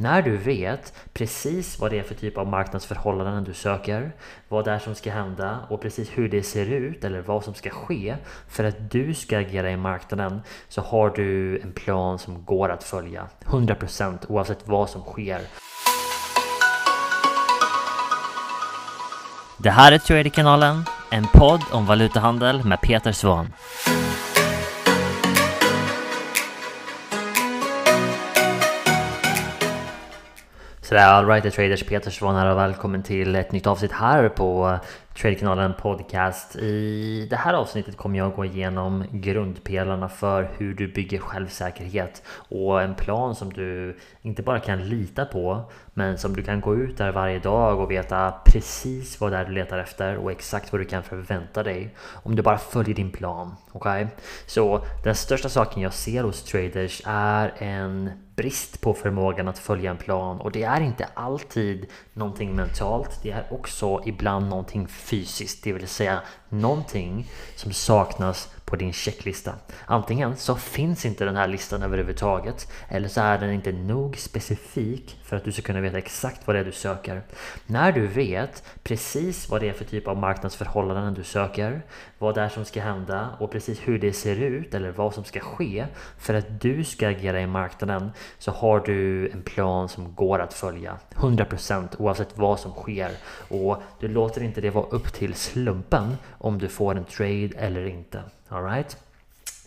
När du vet precis vad det är för typ av marknadsförhållanden du söker, vad det är som ska hända och precis hur det ser ut eller vad som ska ske för att du ska agera i marknaden så har du en plan som går att följa 100% oavsett vad som sker. Det här är Traderkanalen, en podd om valutahandel med Peter Svahn. Sådär, alright traders, Peter Svahn här och välkommen till ett nytt avsnitt här på Tradekanalen Podcast. I det här avsnittet kommer jag gå igenom grundpelarna för hur du bygger självsäkerhet och en plan som du inte bara kan lita på men som du kan gå ut där varje dag och veta precis vad det är du letar efter och exakt vad du kan förvänta dig om du bara följer din plan. Okej? Okay? Så den största saken jag ser hos traders är en brist på förmågan att följa en plan och det är inte alltid någonting mentalt. Det är också ibland någonting fysiskt, det vill säga någonting som saknas på din checklista. Antingen så finns inte den här listan överhuvudtaget eller så är den inte nog specifik för att du ska kunna veta exakt vad det är du söker. När du vet precis vad det är för typ av marknadsförhållanden du söker, vad det är som ska hända och precis hur det ser ut eller vad som ska ske för att du ska agera i marknaden så har du en plan som går att följa 100% oavsett vad som sker och du låter inte det vara upp till slumpen om du får en trade eller inte. Alright?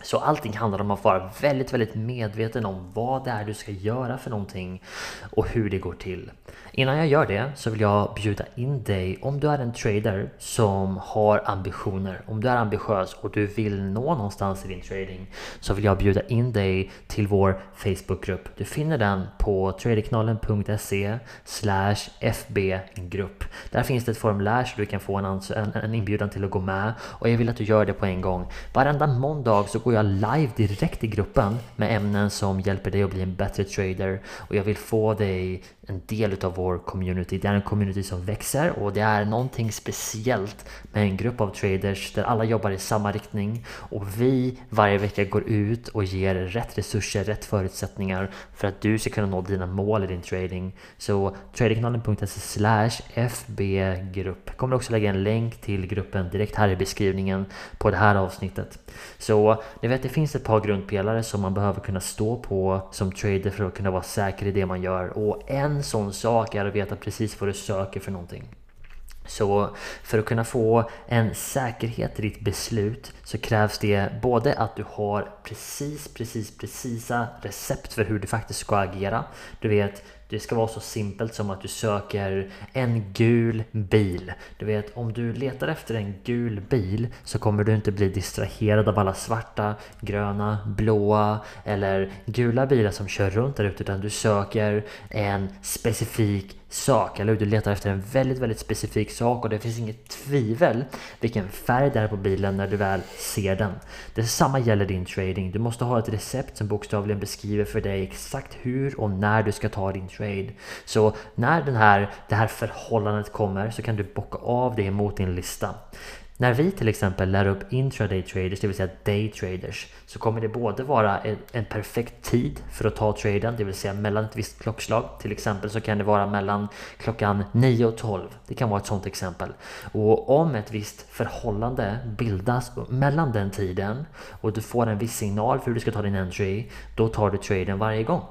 Så allting handlar om att vara väldigt, väldigt medveten om vad det är du ska göra för någonting och hur det går till. Innan jag gör det så vill jag bjuda in dig om du är en trader som har ambitioner. Om du är ambitiös och du vill nå någonstans i din trading så vill jag bjuda in dig till vår Facebookgrupp. Du finner den på traderkanalen.se fbgrupp. Där finns det ett formulär så du kan få en, en, en inbjudan till att gå med och jag vill att du gör det på en gång. Varenda måndag så går jag live direkt i gruppen med ämnen som hjälper dig att bli en bättre trader och jag vill få dig en del utav vår community. Det är en community som växer och det är någonting speciellt med en grupp av traders där alla jobbar i samma riktning och vi varje vecka går ut och ger rätt resurser, rätt förutsättningar för att du ska kunna nå dina mål i din trading. Så tradingkanalen.se fbgrupp. Jag kommer också lägga en länk till gruppen direkt här i beskrivningen på det här avsnittet. Så ni vet, det finns ett par grundpelare som man behöver kunna stå på som trader för att kunna vara säker i det man gör och en en sån sak är att veta precis vad du söker för någonting. Så för att kunna få en säkerhet i ditt beslut så krävs det både att du har precis, precis, precisa recept för hur du faktiskt ska agera. Du vet, det ska vara så simpelt som att du söker en gul bil. Du vet, om du letar efter en gul bil så kommer du inte bli distraherad av alla svarta, gröna, blåa eller gula bilar som kör runt där ute utan du söker en specifik sak, eller hur? Du letar efter en väldigt, väldigt specifik sak och det finns inget tvivel vilken färg det är på bilen när du väl ser den. Detsamma gäller din trading. Du måste ha ett recept som bokstavligen beskriver för dig exakt hur och när du ska ta din trade. Så när den här, det här förhållandet kommer så kan du bocka av det mot din lista. När vi till exempel lär upp intraday traders, det vill säga day traders, så kommer det både vara en, en, perfekt tid för att ta traden, det vill säga mellan ett visst klockslag. Till exempel så kan det vara mellan klockan 9 och 12. Det kan vara ett sådant exempel. Och om ett visst förhållande bildas mellan den tiden och du får en viss signal för hur du ska ta din entry, då tar du traden varje gång.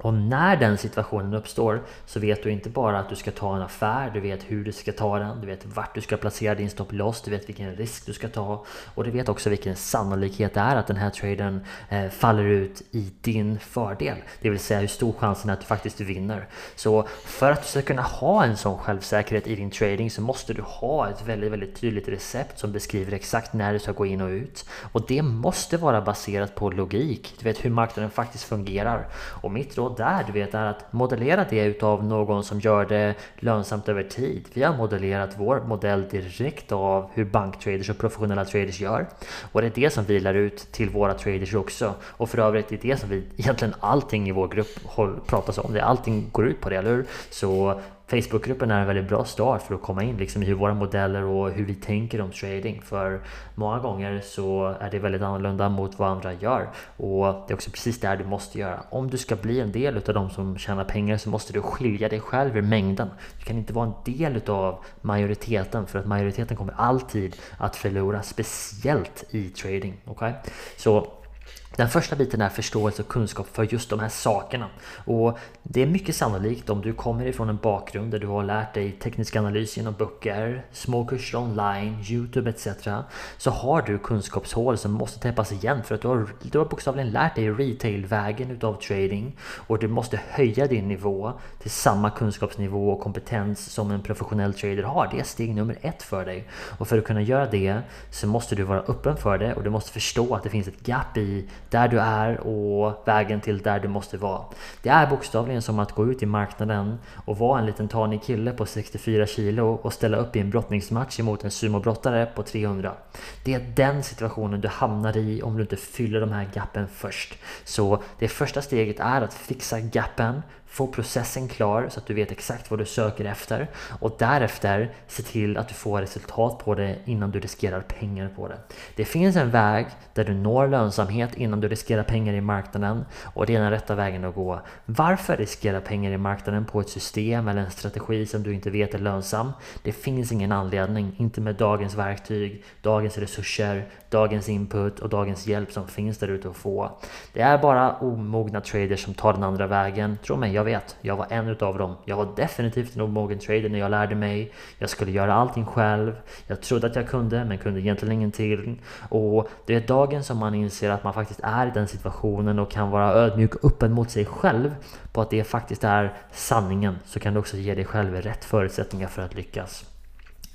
Och när den situationen uppstår så vet du inte bara att du ska ta en affär, du vet hur du ska ta den, du vet vart du ska placera din stop loss, du vet vilken risk du ska ta och du vet också vilken sannolikhet det är att den här traden eh, faller ut i din fördel. Det vill säga hur stor chansen är att du faktiskt vinner. Så för att du ska kunna ha en sån självsäkerhet i din trading så måste du ha ett väldigt, väldigt tydligt recept som beskriver exakt när du ska gå in och ut. Och det måste vara baserat på logik, du vet hur marknaden faktiskt fungerar. Och mitt råd där, du vet, är att modellera det utav någon som gör det lönsamt över tid. Vi har modellerat vår modell direkt av hur banktraders och professionella traders gör. Och det är det som vi lär ut till våra traders också. Och för övrigt det är det som vi, egentligen allting i vår grupp pratas om. Det, allting går ut på det, eller hur? Så Facebookgruppen är en väldigt bra start för att komma in liksom i våra modeller och hur vi tänker om trading. För många gånger så är det väldigt annorlunda mot vad andra gör. Och det är också precis det du måste göra. Om du ska bli en del av de som tjänar pengar så måste du skilja dig själv ur mängden. Du kan inte vara en del av majoriteten för att majoriteten kommer alltid att förlora, speciellt i trading. Okay? Så den första biten är förståelse och kunskap för just de här sakerna. Och det är mycket sannolikt om du kommer ifrån en bakgrund där du har lärt dig teknisk analys genom böcker, små kurser online, Youtube etc. Så har du kunskapshål som måste täppas igen för att du har, du har bokstavligen lärt dig retailvägen utav trading och du måste höja din nivå till samma kunskapsnivå och kompetens som en professionell trader har. Det är steg nummer ett för dig. Och för att kunna göra det så måste du vara öppen för det och du måste förstå att det finns ett gap i där du är och vägen till där du måste vara. Det är bokstavligen som att gå ut i marknaden och vara en liten tanig kille på 64 kilo och ställa upp i en brottningsmatch emot en sumobrottare på 300. Det är den situationen du hamnar i om du inte fyller de här gappen först. Så det första steget är att fixa gappen få processen klar så att du vet exakt vad du söker efter och därefter se till att du får resultat på det innan du riskerar pengar på det. Det finns en väg där du når lönsamhet innan du riskerar pengar i marknaden och det är den rätta vägen att gå. Varför riskera pengar i marknaden på ett system eller en strategi som du inte vet är lönsam? Det finns ingen anledning, inte med dagens verktyg, dagens resurser, dagens input och dagens hjälp som finns där ute att få. Det är bara omogna traders som tar den andra vägen. Tro mig, jag jag vet. Jag var en utav dem. Jag var definitivt en omogen trader när jag lärde mig. Jag skulle göra allting själv. Jag trodde att jag kunde, men kunde egentligen ingenting. Och det är dagen som man inser att man faktiskt är i den situationen och kan vara ödmjuk och öppen mot sig själv på att det faktiskt är sanningen så kan du också ge dig själv rätt förutsättningar för att lyckas.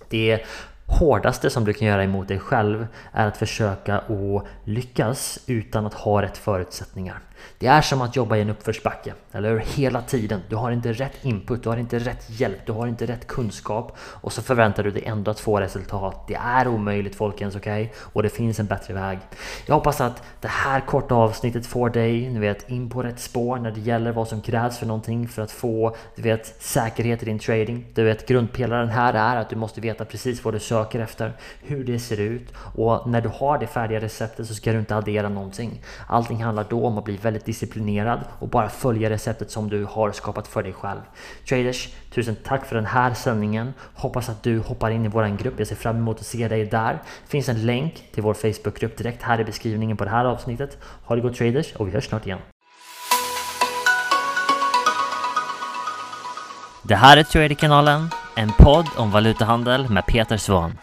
Det hårdaste som du kan göra emot dig själv är att försöka att lyckas utan att ha rätt förutsättningar. Det är som att jobba i en uppförsbacke, eller hur? Hela tiden. Du har inte rätt input, du har inte rätt hjälp, du har inte rätt kunskap och så förväntar du dig ändå att få resultat. Det är omöjligt folkens, okej? Okay? Och det finns en bättre väg. Jag hoppas att det här korta avsnittet får dig, du vet, in på rätt spår när det gäller vad som krävs för någonting för att få, du vet, säkerhet i din trading. Du vet, grundpelaren här är att du måste veta precis vad du söker efter, hur det ser ut och när du har det färdiga receptet så ska du inte addera någonting. Allting handlar då om att bli väldigt disciplinerad och bara följa receptet som du har skapat för dig själv. Traders, tusen tack för den här sändningen. Hoppas att du hoppar in i våran grupp. Jag ser fram emot att se dig där. Det finns en länk till vår Facebookgrupp direkt här i beskrivningen på det här avsnittet. Ha det gott traders och vi hörs snart igen. Det här är Traderkanalen, en podd om valutahandel med Peter Svahn.